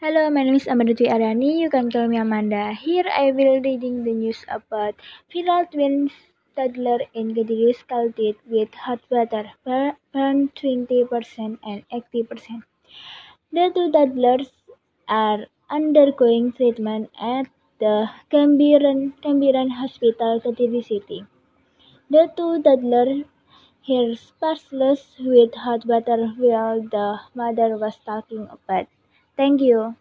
Hello, my name is Amanda Dwi Aryani. You can call me Amanda. Here I will reading the news about viral twins toddler in Kediri scalded with hot water, burn 20% and 80%. The two toddlers are undergoing treatment at the Kembiran, Kembiran Hospital, Kediri City. The two toddlers were splashed with hot water while the mother was talking about. Thank you.